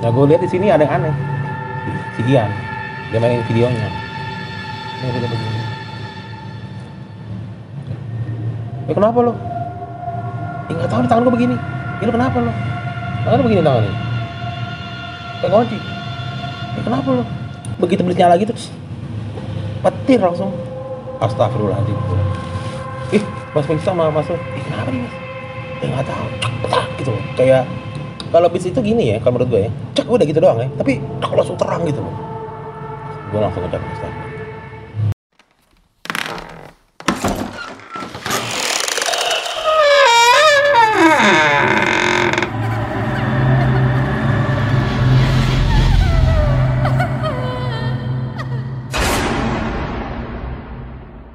Nah gue lihat di sini ada yang aneh. Si Ian, dia mainin videonya. Ini dia begini. Ya kenapa lo? Ya nggak tahu tangan gue begini. Ya lo kenapa lo? Tangan begini tangan nih. Kayak kunci. Ya kenapa lo? Begitu beli nyala gitu, terus petir langsung. Astagfirullahaladzim. Ih, Mas Pingsan sama Mas. Ih, kenapa nih Mas? Ya nggak tahu. Gitu. Kayak kalau bis itu gini ya, kalau menurut gue ya. Cek udah gitu doang ya. Tapi kalau langsung terang gitu loh. Gue langsung ngecek Mas.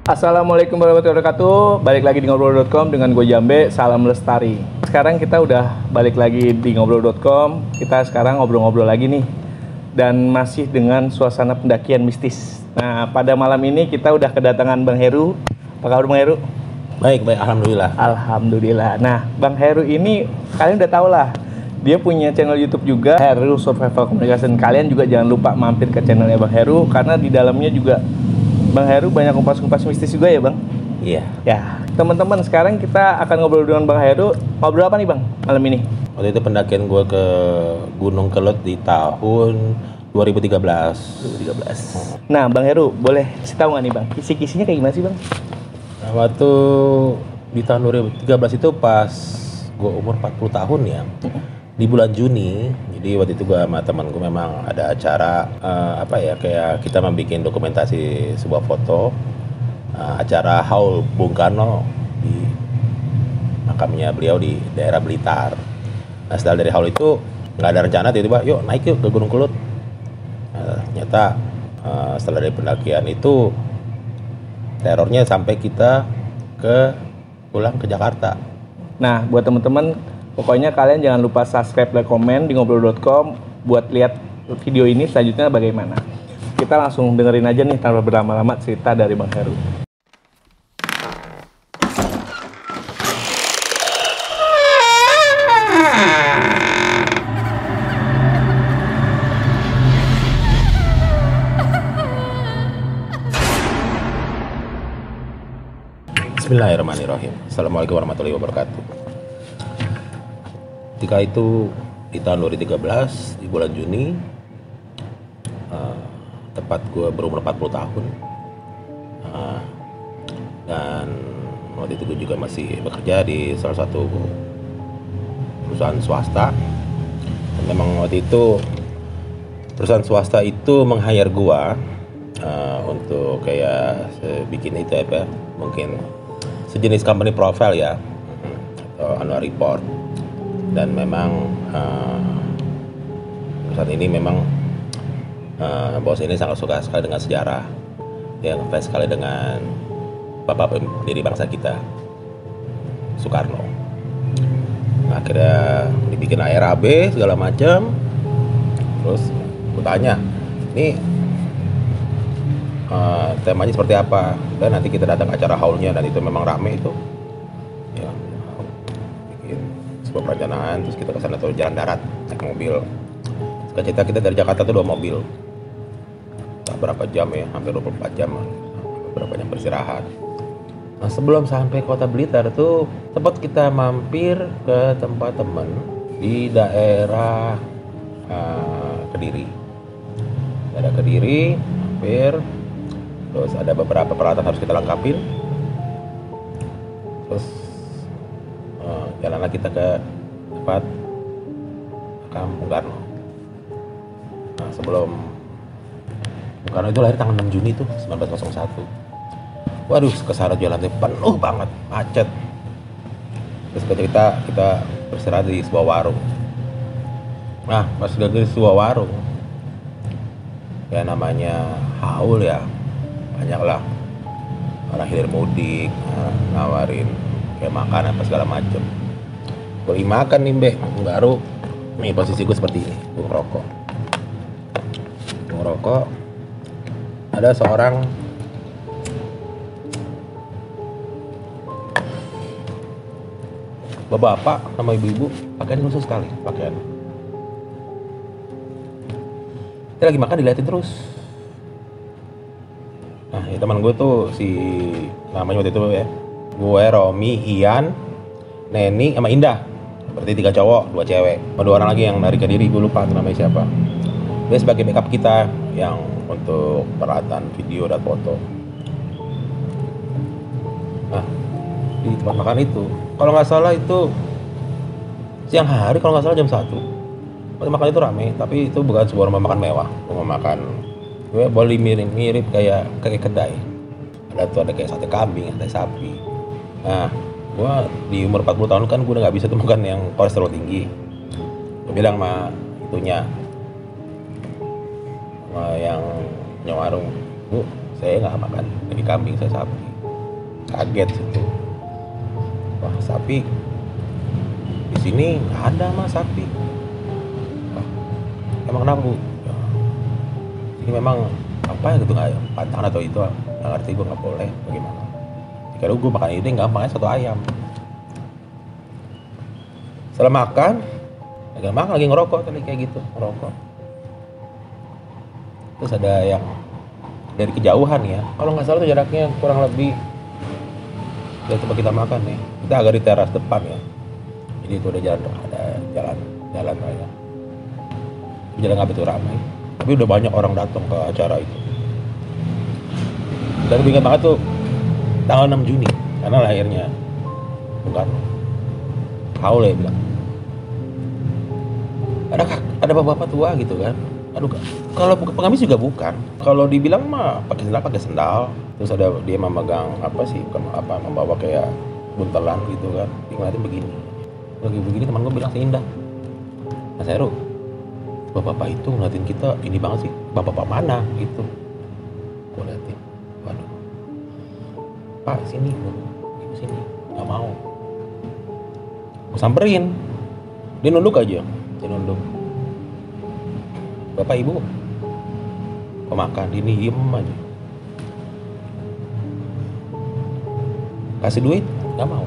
Assalamualaikum warahmatullahi wabarakatuh Balik lagi di ngobrol.com dengan gue Jambe Salam Lestari Sekarang kita udah balik lagi di ngobrol.com Kita sekarang ngobrol-ngobrol lagi nih Dan masih dengan suasana pendakian mistis Nah pada malam ini kita udah kedatangan Bang Heru Apa kabar Bang Heru? Baik, baik. Alhamdulillah. Alhamdulillah Nah Bang Heru ini kalian udah tau lah dia punya channel YouTube juga Heru Survival Communication. Kalian juga jangan lupa mampir ke channelnya Bang Heru karena di dalamnya juga Bang Heru banyak kupas-kupas mistis juga ya Bang. Iya. Ya, teman-teman sekarang kita akan ngobrol dengan Bang Heru. Ngobrol apa nih Bang malam ini? Waktu itu pendakian gue ke Gunung Kelut di tahun 2013. 2013. Nah, Bang Heru, boleh kasih tahu nggak nih Bang? Kisi-kisinya kayak gimana sih Bang? Nah, waktu di tahun 2013 itu pas gue umur 40 tahun ya. Di bulan Juni, jadi waktu itu gue sama temen gue memang ada acara eh, apa ya kayak kita membuat dokumentasi sebuah foto eh, acara haul Bung Karno di makamnya beliau di daerah Blitar. Nah setelah dari haul itu nggak ada rencana tiba-tiba yuk naik yuk ke Gunung Kelut. Nah, ternyata eh, setelah dari pendakian itu terornya sampai kita ke pulang ke Jakarta. Nah, buat teman-teman, pokoknya kalian jangan lupa subscribe, like, komen di ngobrol.com buat lihat video ini selanjutnya bagaimana. Kita langsung dengerin aja nih tanpa berlama-lama cerita dari Bang Heru. Bismillahirrahmanirrahim. Assalamualaikum warahmatullahi wabarakatuh. Ketika itu di tahun 2013 di bulan Juni eh, tepat gue berumur 40 tahun Eh, dan waktu itu gue juga masih bekerja di salah satu perusahaan swasta dan memang waktu itu perusahaan swasta itu meng-hire gua eh, untuk kayak se- bikin itu apa mungkin sejenis company profile ya. Atau annual report. Dan memang eh, perusahaan ini memang eh, bos ini sangat suka sekali dengan sejarah. Dia ngefans sekali dengan bapak pendiri bangsa kita Soekarno. Akhirnya dibikin ARAB segala macam terus gue tanya ini eh, temanya seperti apa nanti kita datang acara haulnya dan itu memang rame itu. Ya bikin sebuah perencanaan terus kita ke sana tuh jalan darat naik mobil. Suka cerita kita dari Jakarta tuh dua mobil. Tak berapa jam ya hampir 24 jam berapa jam beristirahat. Nah, sebelum sampai kota Blitar tuh tempat kita mampir ke tempat temen di daerah eh, Kediri. Daerah Kediri, mampir. Terus ada beberapa peralatan harus kita lengkapin. Terus eh, jalanlah kita ke tempat Kampung Karno. Nah, sebelum Bung Karno itu lahir tanggal 6 Juni tuh 1901 waduh ke sana jalannya penuh banget macet terus kita kita beristirahat di sebuah warung nah pas di sebuah warung ya namanya haul ya banyak lah orang hilir mudik nawarin kayak makan apa segala macem. Lagi makan nih mbak baru nih posisi gue seperti ini gue ngerokok. Gue ngerokok. Ada seorang bapak sama ibu-ibu pakaian khusus sekali pakaian. Dia lagi makan diliatin terus teman gue tuh si namanya waktu itu ya? Gue Romi Ian Neni sama Indah. Berarti tiga cowok dua cewek. Sama dua orang lagi yang narik ke diri gue lupa namanya siapa. Dia sebagai backup kita yang untuk peralatan video dan foto. Nah di tempat makan itu kalau nggak salah itu siang hari kalau nggak salah jam satu. Tempat makan itu rame tapi itu bukan sebuah rumah makan mewah rumah makan gue boleh mirip mirip kayak kayak kedai. Ada tuh ada kayak sate kambing ada sapi. Nah gue di umur 40 tahun kan gue udah nggak bisa tuh makan yang kolesterol tinggi. Gue bilang sama itunya sama yang punya warung bu saya nggak makan jadi kambing saya sapi. Kaget situ. Wah sapi? Di sini nggak ada mas sapi. Emang kenapa bu? "Ya, ini memang apa ya gitu nggak ya pantangan atau itu nggak ngerti gue nggak boleh bagaimana? Kalau gue makan ini gampang satu ayam. Setelah makan lagi makan lagi ngerokok tadi kayak gitu ngerokok. Terus ada yang dari kejauhan ya. Kalau nggak salah tuh jaraknya kurang lebih dari tempat kita makan nih. Kita agak di teras depan ya. Jadi itu ada jalan ada jalan jalan lah ya. Jalan nggak betul ramai tapi udah banyak orang datang ke acara itu. Dan gue ingat banget tuh tanggal 6 Juni karena lahirnya Bung Karno Haul ya bilang. Ada kak- ada bapak-bapak tua gitu kan. Aduh kalau bukan pengamis juga bukan. Kalau dibilang mah pakai sendal pakai sendal. Terus ada dia memegang apa sih bukan apa membawa kayak buntelan gitu kan. Dia ngeliatin begini. Lagi begini teman gue bilang seindah Mas Heru bapak-bapak itu ngeliatin kita ini banget sih bapak-bapak mana gitu. Gue liatin waduh. Pak sini ibu sini nggak mau. Gue samperin. Dia nunduk aja dia nunduk. Bapak ibu kok makan ini diem aja. Kasih duit nggak mau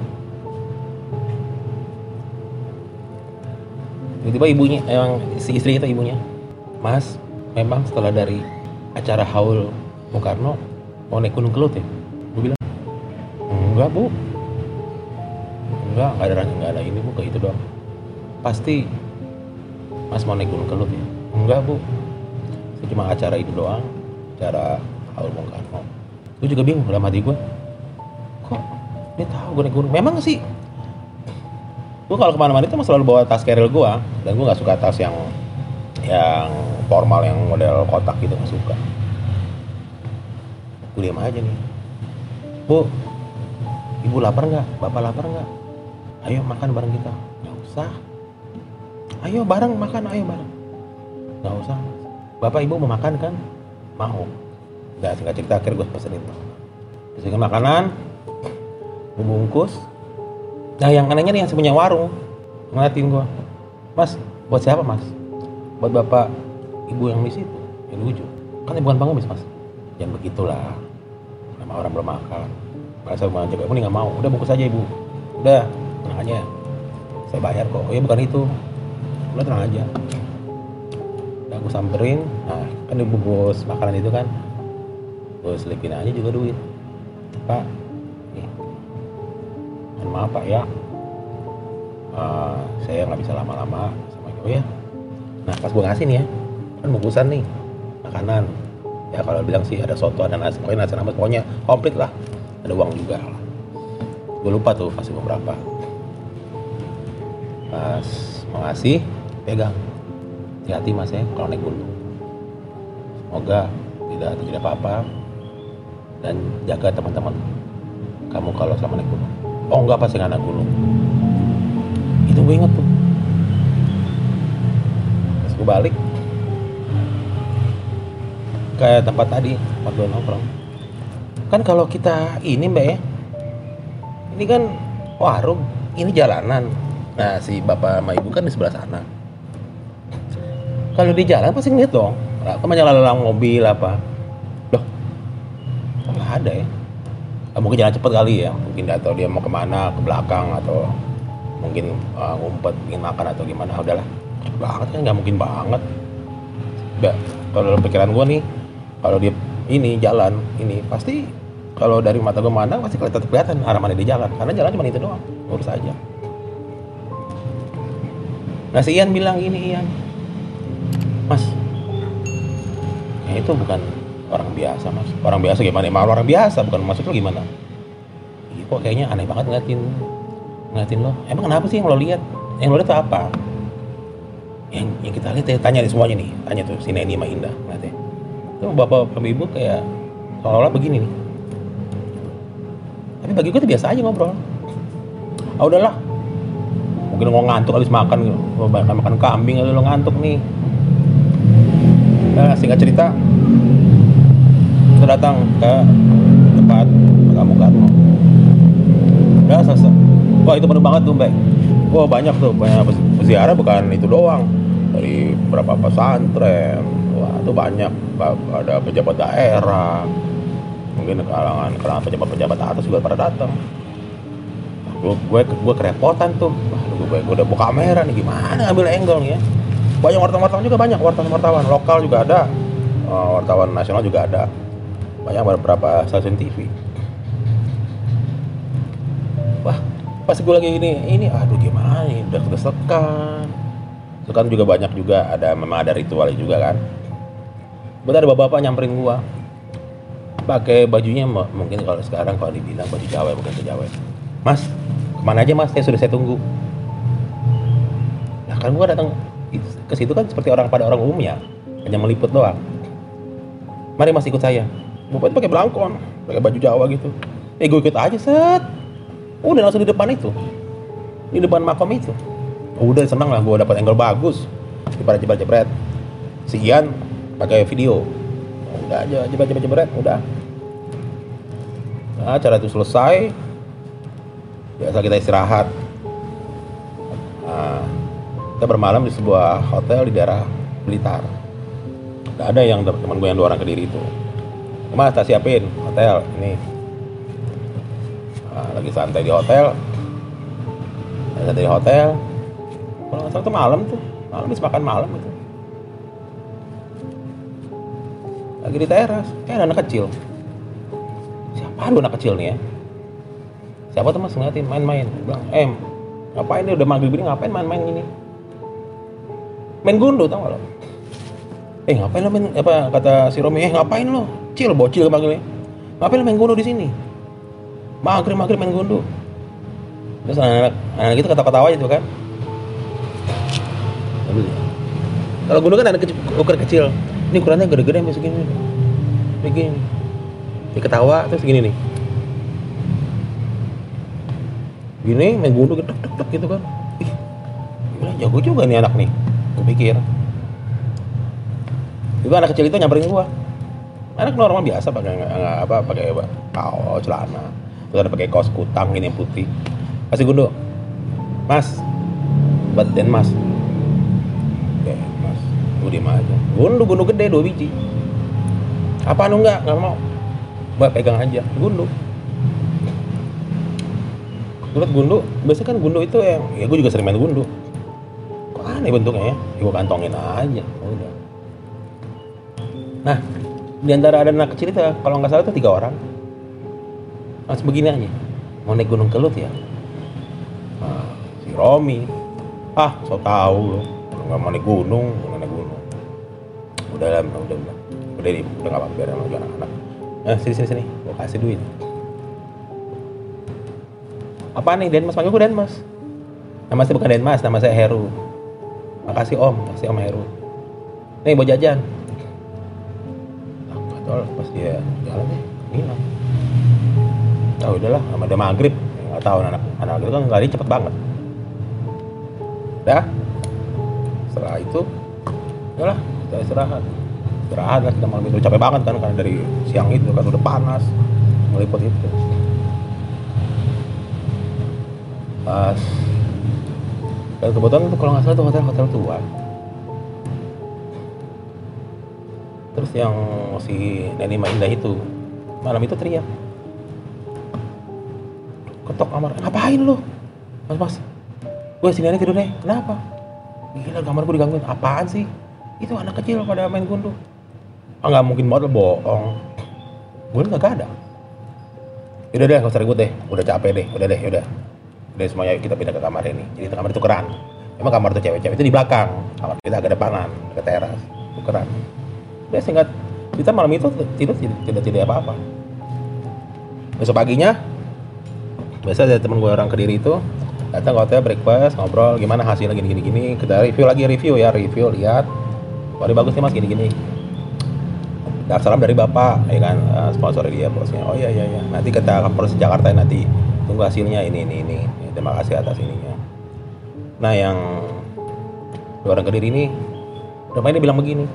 tiba-tiba ibunya emang si istri itu ibunya mas memang setelah dari acara haul Bung Karno mau naik gunung kelut ya? Gue bilang enggak bu. Enggak nggak ada nggak ada ini bu kayak itu doang. Pasti mas mau naik gunung kelut ya? Enggak bu. Saya cuma acara itu doang acara haul Bung Karno. Gue juga bingung dalam hati gue kok dia tahu gue naik gunung? Memang sih gue kalau ke mana-mana itu selalu bawa tas keril gue dan gue nggak suka tas yang yang formal yang model kotak gitu nggak suka. Gue diam aja nih. Bu ibu lapar nggak? Bapak lapar nggak? Ayo makan bareng kita. Nggak usah. Ayo bareng makan ayo bareng. Nggak usah bapak ibu mau makan kan? Mau. Nggak singkat cerita akhirnya gue pesenin. Pesenin makanan gue bungkus nah yang anehnya nih yang punya warung ngeliatin gue mas buat siapa mas? Buat bapak ibu yang di situ yang ujung. Kan bukan pengemis mas. Jangan begitulah nama orang belum makan. Masa mau ngajak, ini nggak mau, udah bungkus aja ibu. Udah, tenang aja. Saya bayar kok, oh ya bukan itu. Udah tenang aja. Udah aku samperin, nah kan dibungkus makanan itu kan Gue selipin aja juga duit. Pak, maaf pak ya. Eh, Saya nggak bisa lama-lama sama oh ya. Nah pas gue ngasih nih ya Kan bungkusan nih Makanan. Ya kalau bilang sih ada soto, ada nasi Pokoknya nasi rames, pokoknya komplit lah. Ada uang juga. Lah gue lupa tuh kasih beberapa pas mau ngasih pegang. Hati-hati mas ya kalau naik gunung. Semoga tidak terjadi apa-apa. Dan jaga teman-teman kamu kalau selama naik gunung oh enggak pasti naik gunung itu gue inget tuh pas gue balik kayak tempat tadi tempat gue nongkrong. Kan kalau kita ini mbak ya ini kan warung ini jalanan. Nah si bapak sama ibu kan di sebelah sana. Kalau di jalan pasti ngeliat dong. Apa lalang mobil apa? Loh nggak ada ya mungkin jalan cepet kali ya. Mungkin atau dia mau ke mana ke belakang atau mungkin uh, ngumpet ingin makan atau gimana. Udahlah cepet banget kan nggak mungkin banget. Mbak, kalau dalam pikiran gue nih kalau dia ini jalan ini pasti kalau dari mata gue mandang pasti kelihatan kelihatan arah mana dia jalan. Karena jalan cuma itu doang lurus aja. Nah si Ian bilang gini Ian. Mas ya itu bukan orang biasa mas. Orang biasa gimana? Emang orang biasa bukan maksud lo gimana? Iya, kok kayaknya aneh banget ngeliatin ngeliatin lo. Emang kenapa sih yang lo lihat? Yang lo lihat tuh apa? Yang, yang kita lihat ya, tanya semuanya nih. Tanya tuh si Neni sama Indah ngeliatnya itu bapak sama ibu kayak seolah-olah begini nih. Tapi bagi gue tuh biasa aja ngobrol. Ah udahlah. Mungkin lo ngantuk habis makan lo makan, kambing atau lo ngantuk nih. Nah singkat cerita kita datang ke tempat kamu kamu udah selesai wah itu penuh banget tuh mbak. Wah banyak tuh. Banyak peziarah bukan itu doang. Dari beberapa pesantren. Wah itu banyak. Ba- ada pejabat daerah. Mungkin kalangan kalangan pejabat pejabat atas juga pada datang. Gue gue gue kerepotan tuh. Waduh, gue, gue udah buka kamera nih. Gimana ambil angle nih ya? Banyak wartawan wartawan juga banyak wartawan wartawan lokal juga ada. Eh, wartawan nasional juga ada banyak beberapa stasiun TV wah pas gue lagi ini ini aduh gimana nih udah kedesekan sekarang juga banyak juga ada memang ada ritual juga kan. Betul ada bapak-bapak nyamperin gua. Pakai bajunya mungkin kalau sekarang kalau dibilang baju Jawa bukan ke Jawa. Mas ke mana aja mas? Saya sudah saya tunggu. Nah kan gua datang itu- ke situ kan seperti orang pada orang umumnya hanya meliput doang. Mari mas ikut saya bapak itu pakai belangkon pakai baju Jawa gitu. Eh gue ikut aja set. Udah langsung di depan itu. Di depan makom itu. Udah seneng lah gue dapat angle bagus. Daripada jebret jebret. Si Ian pakai video. Udah aja jebret jebret jebret udah. Nah acara itu selesai. Biasa kita istirahat. Nah, kita bermalam di sebuah hotel di daerah Blitar. Nggak ada yang teman gue yang dua orang kediri itu Mas, tak siapin hotel ini. Nah, lagi santai di hotel. Lagi santai di hotel. Kalau nggak salah tuh malam tuh. Malam habis makan malam itu. Lagi di teras. Eh anak kecil. Siapa? Aduh anak kecil nih ya. Siapa tuh mas? Ngeliatin main-main. Bilang em ngapain nih udah maghrib ini ngapain main-main ini? Main gundu tau gak lo? Eh ngapain lo main apa kata si Romi? Eh ngapain lo cil bocil panggilnya ngapain main gundu di sini? Maghrib maghrib main gundu terus anak-anak anak itu ketawa-ketawa aja tuh kan. Kalau gundu kan anak kecil ukuran kecil. Ini ukurannya gede-gede sampai segini. Begini dia ketawa terus gini nih. Gini main dek dek gitu kan. Ih jago juga nih anak nih. Gue pikir. Juga anak kecil itu nyamperin gua anak normal biasa pakai apa pakai kaos celana. Terus ada pakai kaos kutang ini yang putih. Kasih gundu mas. Buat den mas. Oke mas. Gue aja. Gundu gundu gede dua biji. Apa anu enggak nggak mau. Buat pegang aja. Gundu gue gundu biasanya kan gundu itu yang ya gue juga sering main gundu kok aneh bentuknya ya? Gue kantongin aja. Udah. Nah di antara ada anak kecil itu kalau nggak salah itu tiga orang. Langsung begini aja. Mau naik gunung kelut ya? Nah, si Romi. Ah so tau lo nggak mau naik gunung nggak naik gunung. Udah lah udah udah udah. Udah udah nggak apa-apa aja anak-anak. Nah sini sini sini. Gue kasih duit. Apa nih Denmas? Panggil gue Denmas. Nama saya bukan Denmas nama saya Heru. Makasih Om. Makasih Om Heru. Nih buat jajan Lah, pas dia jalan deh hilang ah udahlah sama dia maghrib. Nggak tahu anak anak itu kan lari cepet banget. Dah. Setelah itu udahlah kita istirahat. Istirahat lah kita malam itu capek banget kan karena dari siang itu kan udah panas. Meliput itu. Pas. Dan kebetulan kalau nggak salah itu hotel hotel tua terus yang si Neni Indah itu. Malam itu teriak. Ketok kamar. Ngapain lu? Mas mas gue si Neni tidur deh kenapa? Gila kamar gue digangguin. Apaan sih? Itu anak kecil pada main gundu. Ah nggak mungkin modal bohong. Gue nggak ada. Udah deh gak usah ribut deh. Udah capek deh. Udah deh udah udah semuanya kita pindah ke kamar ini jadi kamar itu keran. Emang kamar tuh cewek-cewek itu di belakang. Kamar kita agak depanan ke teras. Tukeran udah singkat kita malam itu tidur tidak tidak tidak apa-apa. Besok paginya biasa ada temen gue orang kediri itu datang ke hotel breakfast ngobrol gimana hasilnya gini gini gini. Kita review lagi review ya review lihat. Wah ini bagus nih mas gini gini. Dan salam dari bapak ya kan? Eh, sponsor dia bosnya. Oh iya iya iya. Nanti kita ke Polres Jakarta ya, nanti. Tunggu hasilnya ini ini ini. Ya, terima kasih atas ininya. Nah yang orang kediri ini rumahnya dia bilang begini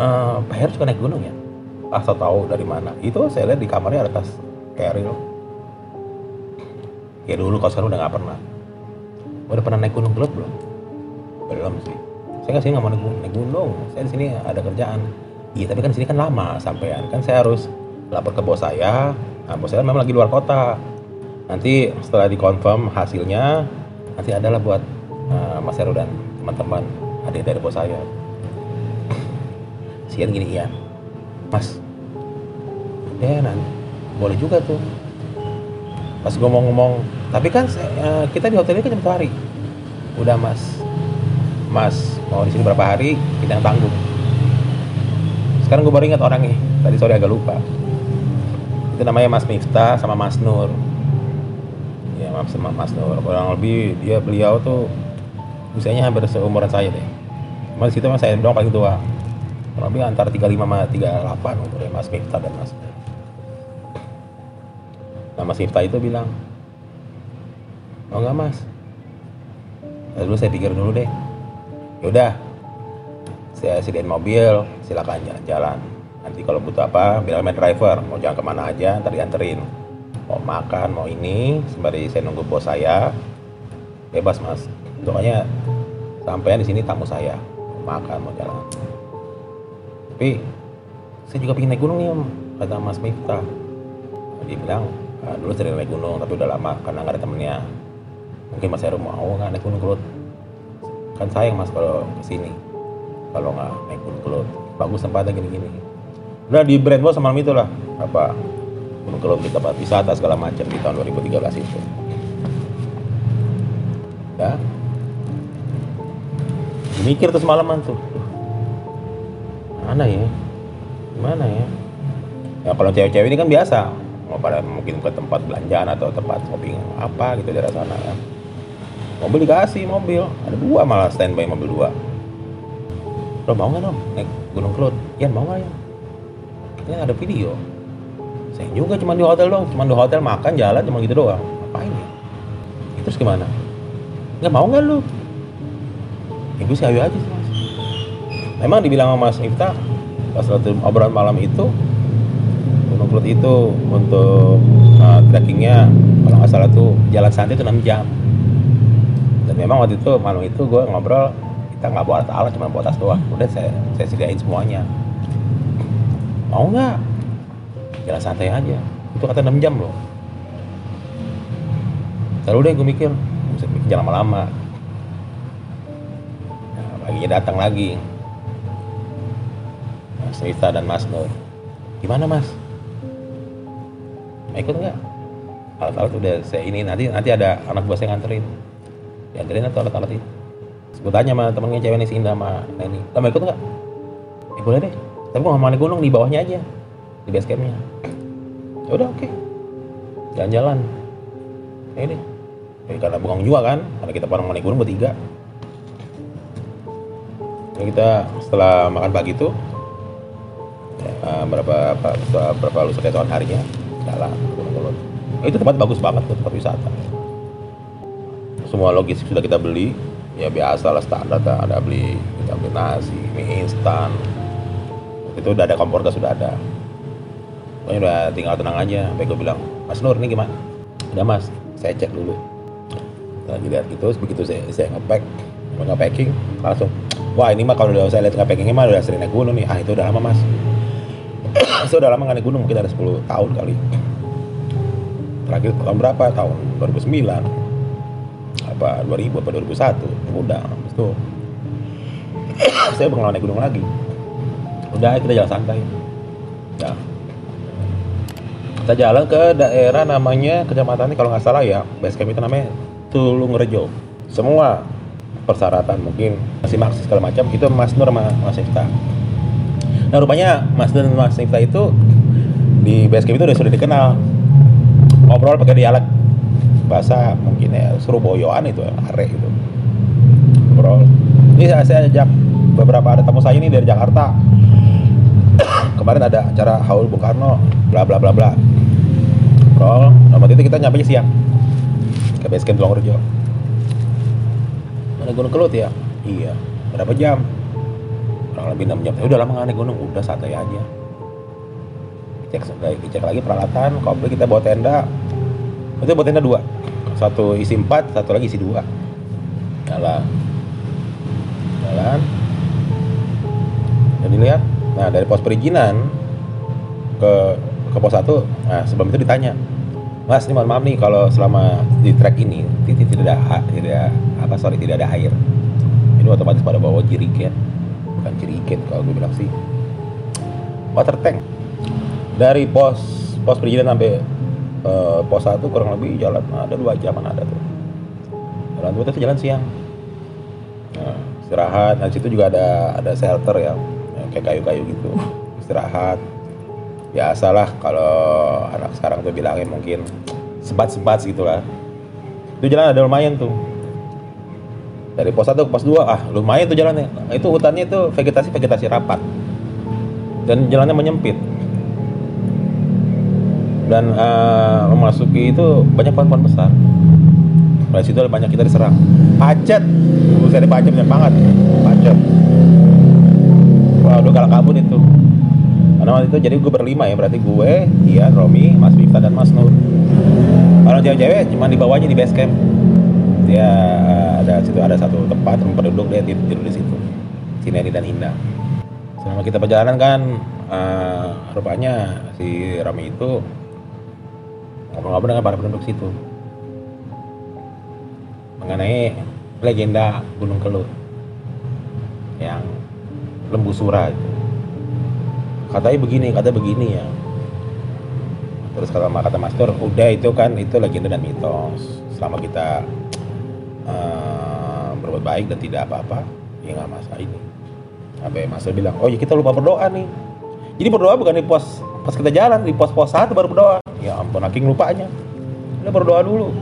"Eh, Pak Heru suka naik gunung ya? Asal tahu dari mana. Itu saya lihat di kamarnya ada tas keril ya dulu kalau sekarang udah nggak pernah. Udah pernah naik gunung belum belum? Belum sih. Saya nggak sih nggak mau naik gunung, naik gunung. Saya di sini ada kerjaan. Iya tapi kan di sini kan lama sampean. Kan saya harus lapor ke bos saya. Nah bos saya memang lagi luar kota. Nanti setelah dikonfirm hasilnya nanti adalah buat eh, Mas Heru dan teman-teman adik dari bos saya Sian gini iya. Mas ya nanti boleh juga tuh. Pas gue mau ngomong tapi kan eh, kita di hotel ini kan jam hari. Udah mas. Mas mau di sini berapa hari kita yang tanggung. Sekarang gue baru ingat orangnya. Tadi sore agak lupa. Itu namanya Mas Miftah sama Mas Nur. Ya Mas sama Mas Nur. Kurang lebih dia beliau tuh usianya hampir seumuran saya deh. Cuma di situ mas saya doang paling tua lebih antara 35 sama 38 umurnya Mas Miftah dan Mas nah Mas Miftah itu bilang oh enggak mas. Nah, dulu saya pikir dulu deh. Yaudah saya sediain mobil silakan jalan-jalan. Nanti kalau butuh apa bilang sama driver. Mau jalan ke mana aja ntar dianterin. Mau makan mau ini sembari saya nunggu bos saya. Bebas mas. Pokoknya sampai di sini tamu saya. Mau makan mau jalan tapi saya juga pengen naik gunung nih om. Kata mas Miftah. Dia bilang "Ah, dulu sering naik gunung tapi udah lama karena nggak ada temennya. Mungkin mas Heru mau nggak naik gunung kelut? Kan sayang mas kalau ke sini kalau nggak naik gunung kelut. Bagus tempatnya gini-gini. Udah di brainwash sama malam itu lah apa gunung kelut di tempat wisata segala macam di tahun 2013 itu. Ya. Mikir tuh semalaman tuh mana ya? Gimana ya? Ya kalau cewek-cewek ini kan biasa. Mau pada mungkin ke tempat belanjaan atau tempat shopping apa gitu daerah sana kan mobil dikasih mobil. Ada dua malah standby mobil dua. Lo mau nggak dong naik gunung kelut. Ya mau nggak ya kita ada video. Saya juga cuma di hotel dong. Cuma di hotel makan jalan cuma gitu doang. Ngapain ya? Terus gimana? Nggak mau nggak lu? Ibu sih ayo aja sih memang dibilang sama mas Miftah pas waktu obrolan malam itu Gunung Kelut itu untuk uh, trekkingnya kalau nggak salah tuh jalan santai itu 6 jam. Dan memang waktu itu malam itu gue ngobrol kita nggak bawa alat cuma bawa tas doang. Udah saya saya sediain semuanya. Mau nggak? Jalan santai aja. Itu kata 6 jam loh. Lalu deh gue mikir, mikir jangan lama-lama. Nah, paginya datang lagi. Mas Rita dan Mas Nur. Gimana Mas? Mau ikut nggak? Alat-alat udah saya ini nanti nanti ada anak buah saya nganterin. Dianterin atau alat-alat itu. Gue tanya sama temennya cewek nih si Indah sama Neni. Lo mau ikut nggak? Ya boleh deh. Tapi mau naik gunung di bawahnya aja. Di base campnya. Ya udah oke. Jalan-jalan. Ya ini. Ya, karena bengong juga kan. Karena kita mau naik gunung bertiga. Ya, kita setelah makan pagi itu ya, berapa apa setelah berapa lusa keesokan harinya jalan Kelut. Ya, itu tempat bagus banget tuh tempat wisata. Semua logistik sudah kita beli, ya biasa lah standar ada beli kita beli nasi, mie instan. Itu udah ada kompor gas sudah ada. Pokoknya udah tinggal tenang aja. Sampai gue bilang, Mas Nur ini gimana? Udah mas, saya cek dulu. Lagi lihat gitu, begitu saya, saya nge-pack, mau nge-packing, langsung, wah ini mah kalau udah saya lihat nge-packingnya mah udah sering naik gunung nih. Ah itu udah lama mas. Saya udah lama naik gunung, mungkin ada 10 tahun kali. Terakhir tahun berapa? Tahun 2009 apa 2000 apa 2001 udah habis itu. Saya pengen naik gunung lagi. Udah kita jalan santai. Ya kita jalan ke daerah namanya kecamatan ini kalau nggak salah ya base camp itu namanya Tulung Rejo semua persyaratan mungkin masih maksis segala macam itu Mas Nur sama Mas Ifta nah rupanya Mas dan Mas Ifta itu di base camp itu udah sudah dikenal. Ngobrol pakai dialek bahasa mungkin ya Surabaya itu are gitu. Ngobrol. Ini saya, saya ajak beberapa ada tamu saya ini dari Jakarta. Kemarin ada acara haul Bung Karno bla bla bla bla. Ngobrol. Nah, waktu itu kita nyampe siang ke base camp Tulung Rejo. Mana Gunung Kelut ya? Iya. Berapa jam kurang lebih 6 jam ya udah lama nggak naik gunung. Udah santai aja. Cek lagi cek lagi peralatan komplit kita bawa tenda. Itu bawa tenda dua. Satu isi empat satu lagi isi dua. Jalan. Jalan. Dan dilihat nah dari pos perizinan ke ke pos satu nah sebelum itu ditanya mas ini mohon maaf nih kalau selama di trek ini tidak tidak tidak apa sorry tidak ada air. Ini otomatis pada bawa jerigen bukan jerigen kalau gue bilang sih. Water tank. Dari pos pos perizinan sampai eh, pos satu kurang lebih jalan ada dua jaman ada tuh. Jalan itu tuh jalan siang. Nah, istirahat. Nah situ juga ada ada shelter ya kayak kayu-kayu gitu. Istirahat. Biasalah kalau anak sekarang tuh bilangin mungkin sebat-sebat gitu lah itu jalan ada lumayan tuh dari pos satu ke pos dua ah lumayan tuh jalannya. Nah, itu hutannya itu vegetasi vegetasi rapat. Dan jalannya menyempit. Dan eh, memasuki itu banyak pohon-pohon besar. Dari situ banyak kita diserang. Pacet. Buset pacet banyak banget. Pacet. Wah udah galak kabut itu. Karena waktu itu jadi gue berlima ya berarti gue Ian Romi Mas Miftah dan Mas Nur. Kalau cewek-cewek cuma di bawahnya di base camp dia eh, ada situ ada satu tempat tempat penduduk dia tidur, tidur di situ Sineri dan Hinda selama kita perjalanan kan eh, rupanya si Romi itu ngobrol-ngobrol dengan para penduduk situ mengenai legenda Gunung Kelut yang lembu sura itu. Katanya begini, katanya begini ya. Terus kalau kata Master, udah itu kan itu legenda dan mitos. Selama kita eh, berbuat baik dan tidak apa-apa, ya nggak masalah ini. Sampai Master bilang, oh ya kita lupa berdoa nih. Jadi berdoa bukan di pos pas kita jalan di pos-pos satu baru berdoa. Ya ampun, aking lupanya. Udah berdoa dulu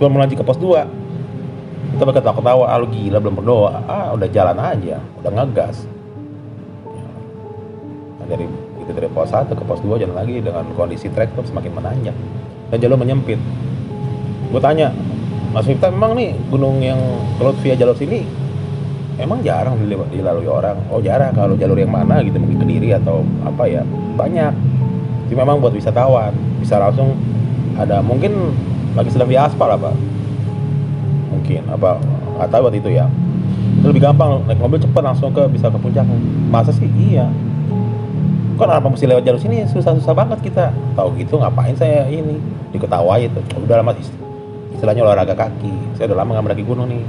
sebelum melanjut ke pos 2 kita bakal ketawa-ketawa ah lu gila belum berdoa ah udah jalan aja udah ngegas nah, dari itu dari pos 1 ke pos 2 jalan lagi dengan kondisi trek semakin menanjak dan jalur menyempit gue tanya Mas Miftah memang nih gunung yang kelut via jalur sini emang jarang dilalui orang. Oh jarang kalau jalur yang mana gitu mungkin kediri atau apa ya banyak. Itu memang buat wisatawan bisa langsung ada mungkin lagi sedang di aspal apa mungkin apa nggak tahu itu ya. Itu lebih gampang naik mobil cepat langsung ke bisa ke puncaknya masa sih? Iya. Kok kenapa mesti lewat jalur sini susah-susah banget kita. Tahu gitu ngapain saya ini? Diketawai itu udah lama ist- istilahnya olahraga kaki. Saya udah lama nggak mendaki gunung nih.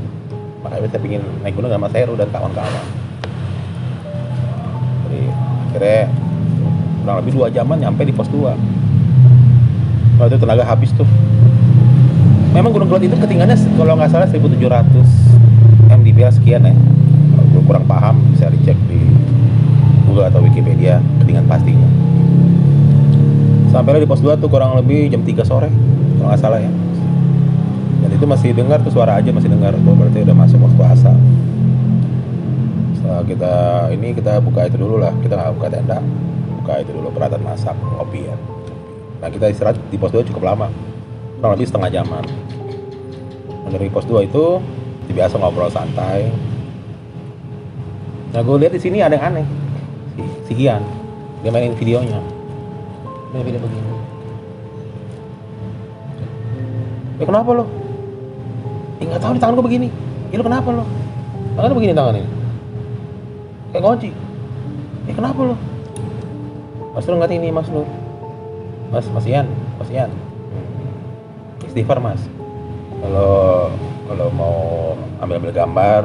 Makanya saya pingin naik gunung sama Seru dan kawan-kawan. Jadi akhirnya kurang lebih dua jaman nyampe di pos 2 waktu itu tenaga habis tuh. Memang Gunung Kelut itu ketinggiannya kalau nggak salah 1700 mdpl sekian ya. Kalau gue kurang paham bisa dicek di Google atau Wikipedia ketinggian pastinya. Sampai di pos 2 tuh kurang lebih jam 3 sore kalau nggak salah ya itu masih dengar tuh suara aja masih dengar tuh berarti udah masuk waktu asal setelah kita ini kita buka itu dulu lah. Kita buka tenda. Buka itu dulu peralatan masak kopi ya. Nah kita istirahat di pos 2 cukup lama. Kurang lebih setengah jaman. Nah, dari pos 2 itu biasa ngobrol santai. Nah gue lihat di sini ada yang aneh. Si, si dia mainin videonya. Main video begini. Ya kenapa lo nggak tahu di tangan gue begini. Ya lo kenapa lo tangannya begini tangan ini. Kayak kunci. Ya kenapa lo Mas Nur nggak ini Mas Nur Mas Mas Ian Mas Ian. Istighfar Mas. Kalau kalau mau ambil ambil gambar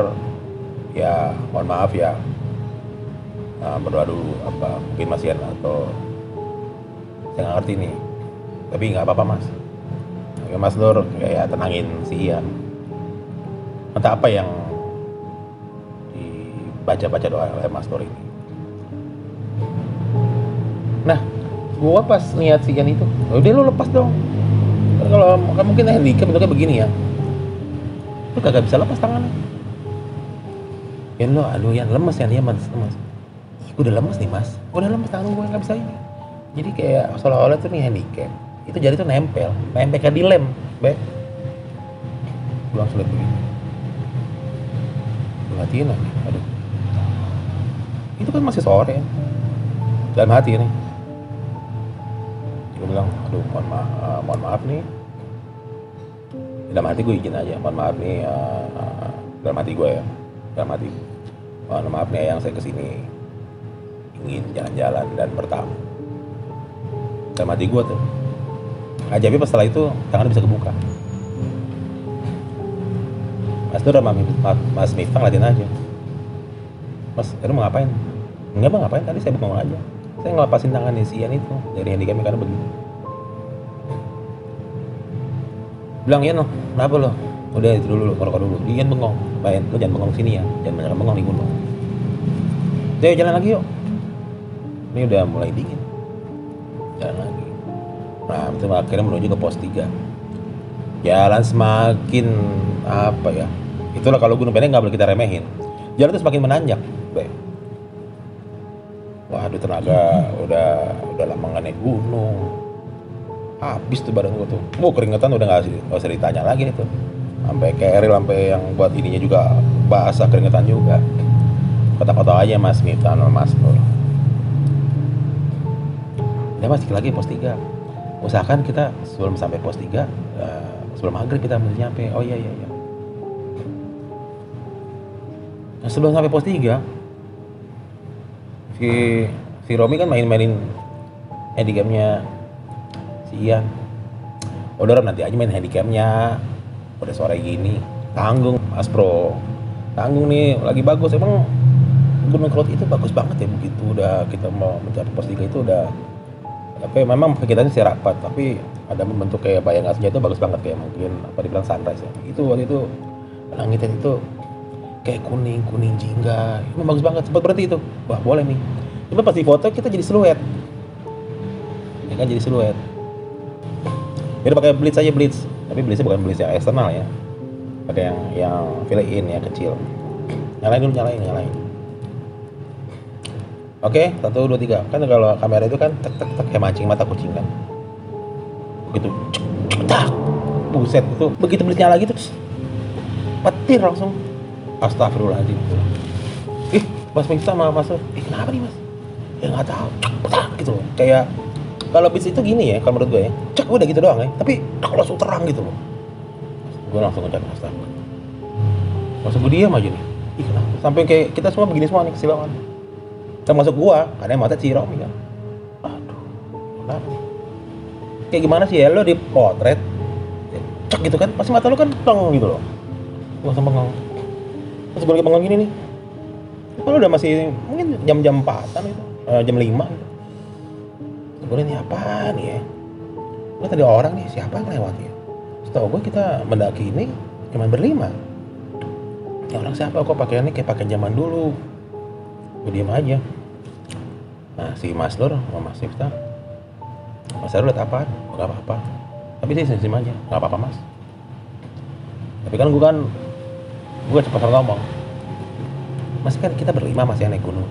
ya mohon maaf ya. Uh, berdoa dulu apa mungkin Mas Ian atau saya nggak ngerti nih. Tapi nggak apa-apa Mas. Oke, Mas Nur kayak tenangin si Ian entah apa yang dibaca-baca doa oleh Mas ini nah gua pas lihat si Ian itu udah lu lepas dong. Kan kalau kan mungkin handicap bentuknya begini ya. Lu kagak bisa lepas tangannya. Yan lo, aduh Yan lemes ya mas, lemes. Gue udah lemes nih mas, gue udah lemes tangan gue nggak bisa ini. Jadi kayak seolah-olah tuh nih handicap. Itu jari tuh nempel, nempel kayak dilem be. Gue langsung liat begini gue hatiin lagi, aduh. Itu kan masih sore. Dalam hati nih gue bilang aduh mohon maaf, uh, mohon maaf nih. Dalam hati gue izin aja mohon maaf nih uh, dalam hati gue ya dalam hati mohon maaf nih yang saya ke sini. Ingin jalan-jalan dan bertamu. Dalam hati gue tuh. Ajaibnya pas setelah itu tangannya bisa kebuka Mas Nur sama Mas Miftah ngeliatin aja. Mas, lu mau ngapain? Enggak bang, ngapain? Tadi saya bengong aja. Saya ngelepasin tangannya si Ian itu Dari handicapnya karena begini Bilang Ian loh, kenapa lo? Udah itu dulu, ngerokok dulu. Ian bengong, bayan, lu jangan bengong sini ya Jangan banyak bengong di gunung Ayo jalan lagi yuk. Ini udah mulai dingin. Jalan lagi. Nah, itu akhirnya menuju ke pos 3 Jalan semakin apa ya itulah kalau gunung pendek nggak boleh kita remehin. Jalan itu semakin menanjak be. Waduh tenaga udah udah lama nggak naik gunung. Habis tuh badan gua tuh. Mau keringetan udah nggak usah, usah ditanya lagi itu sampai keril sampai yang buat ininya juga basah keringetan juga. Kota-kota aja mas Miftah sama mas Nur ya masih lagi pos 3 usahakan kita sebelum sampai pos 3 uh, sebelum maghrib kita mesti nyampe. Oh iya iya iya nah, sebelum sampai pos 3 si si Romi kan main-mainin handicapnya. Si Ian udah nanti aja main handicapnya. Udah sore gini. Tanggung Mas Bro. Tanggung nih lagi bagus. Emang Gunung Kerut itu bagus banget ya begitu. Udah kita mau mencapai pos 3 itu udah tapi memang kita sih rapat tapi ada membentuk kayak bayangan aslinya itu bagus banget kayak mungkin apa dibilang sunrise ya. Itu waktu itu langitnya itu kayak kuning kuning jingga. Itu bagus banget sempat berarti itu. Wah boleh nih. Cuma pas di foto kita jadi siluet. Ya kan jadi siluet. Kita pakai blitz aja blitz. Tapi blitznya bukan blitz yang eksternal ya. Pakai yang yang fill in ya kecil. Nyalain dulu nyalain nyalain. Oke, satu dua tiga. Kan kalau kamera itu kan tek tek tek kayak mancing mata kucing kan. Begitu, tak, buset itu. Begitu belinya lagi tuh, petir langsung. Astagfirullahaladzim. Ih, Mas Miftah sama Mas, ih kenapa nih Mas? Ya nggak tahu, tak gitu loh. Kayak kalau bis itu gini ya, kalau menurut gue ya, cek udah gitu doang ya. Tapi kalau langsung terang gitu loh. Gue langsung ngecek astagfirullah. Langsung gue diam aja nih. Ih kenapa? Sampai kayak kita semua begini semua nih kesilangan termasuk gua karena yang mata si Romi kan aduh kenapa kayak gimana sih ya lo di potret cek gitu kan pasti mata lo kan plong gitu loh gua langsung bengong terus gue lagi bengong gini nih. Kalau udah masih mungkin jam-jam empatan gitu. Uh, jam lima gitu. Gue ini apaan ya? Gue tadi orang nih siapa yang lewat ya? Setahu gue kita mendaki ini cuma berlima. Ya orang siapa kok pakaiannya kayak pakai zaman dulu? Gue diem aja. Nah si Mas Nur sama Mas Miftah Mas Nur liat apa nggak apa-apa. Tapi dia senyum aja nggak apa-apa Mas. Tapi kan gue kan gue cepat ngomong Mas kan kita berlima Mas yang naik gunung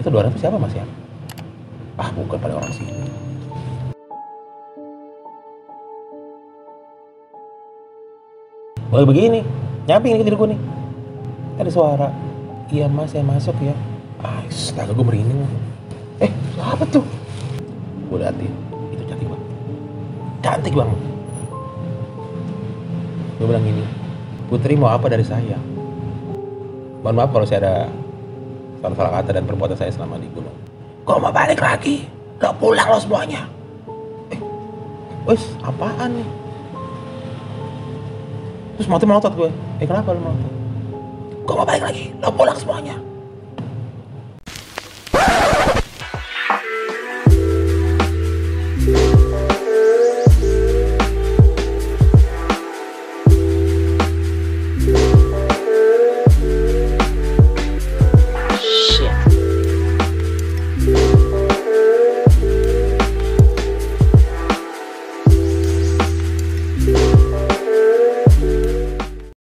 itu dua itu siapa Mas ya ah bukan pada orang sini Boleh begini, nyamping nih ke diri nih. Ada suara, iya mas saya masuk ya. Ah, astaga gue merinding. Eh, siapa tuh? Gue liatin, itu cantik banget. Cantik banget. Gue bilang gini, Putri mau apa dari saya? Mohon maaf kalau saya ada salah-salah kata dan perbuatan saya selama di gunung. Kok mau balik lagi? Gak pulang lo semuanya. Eh, wes apaan nih? Terus mati melotot gue. Eh kenapa lu melotot? Kok mau balik lagi? Lo pulang semuanya.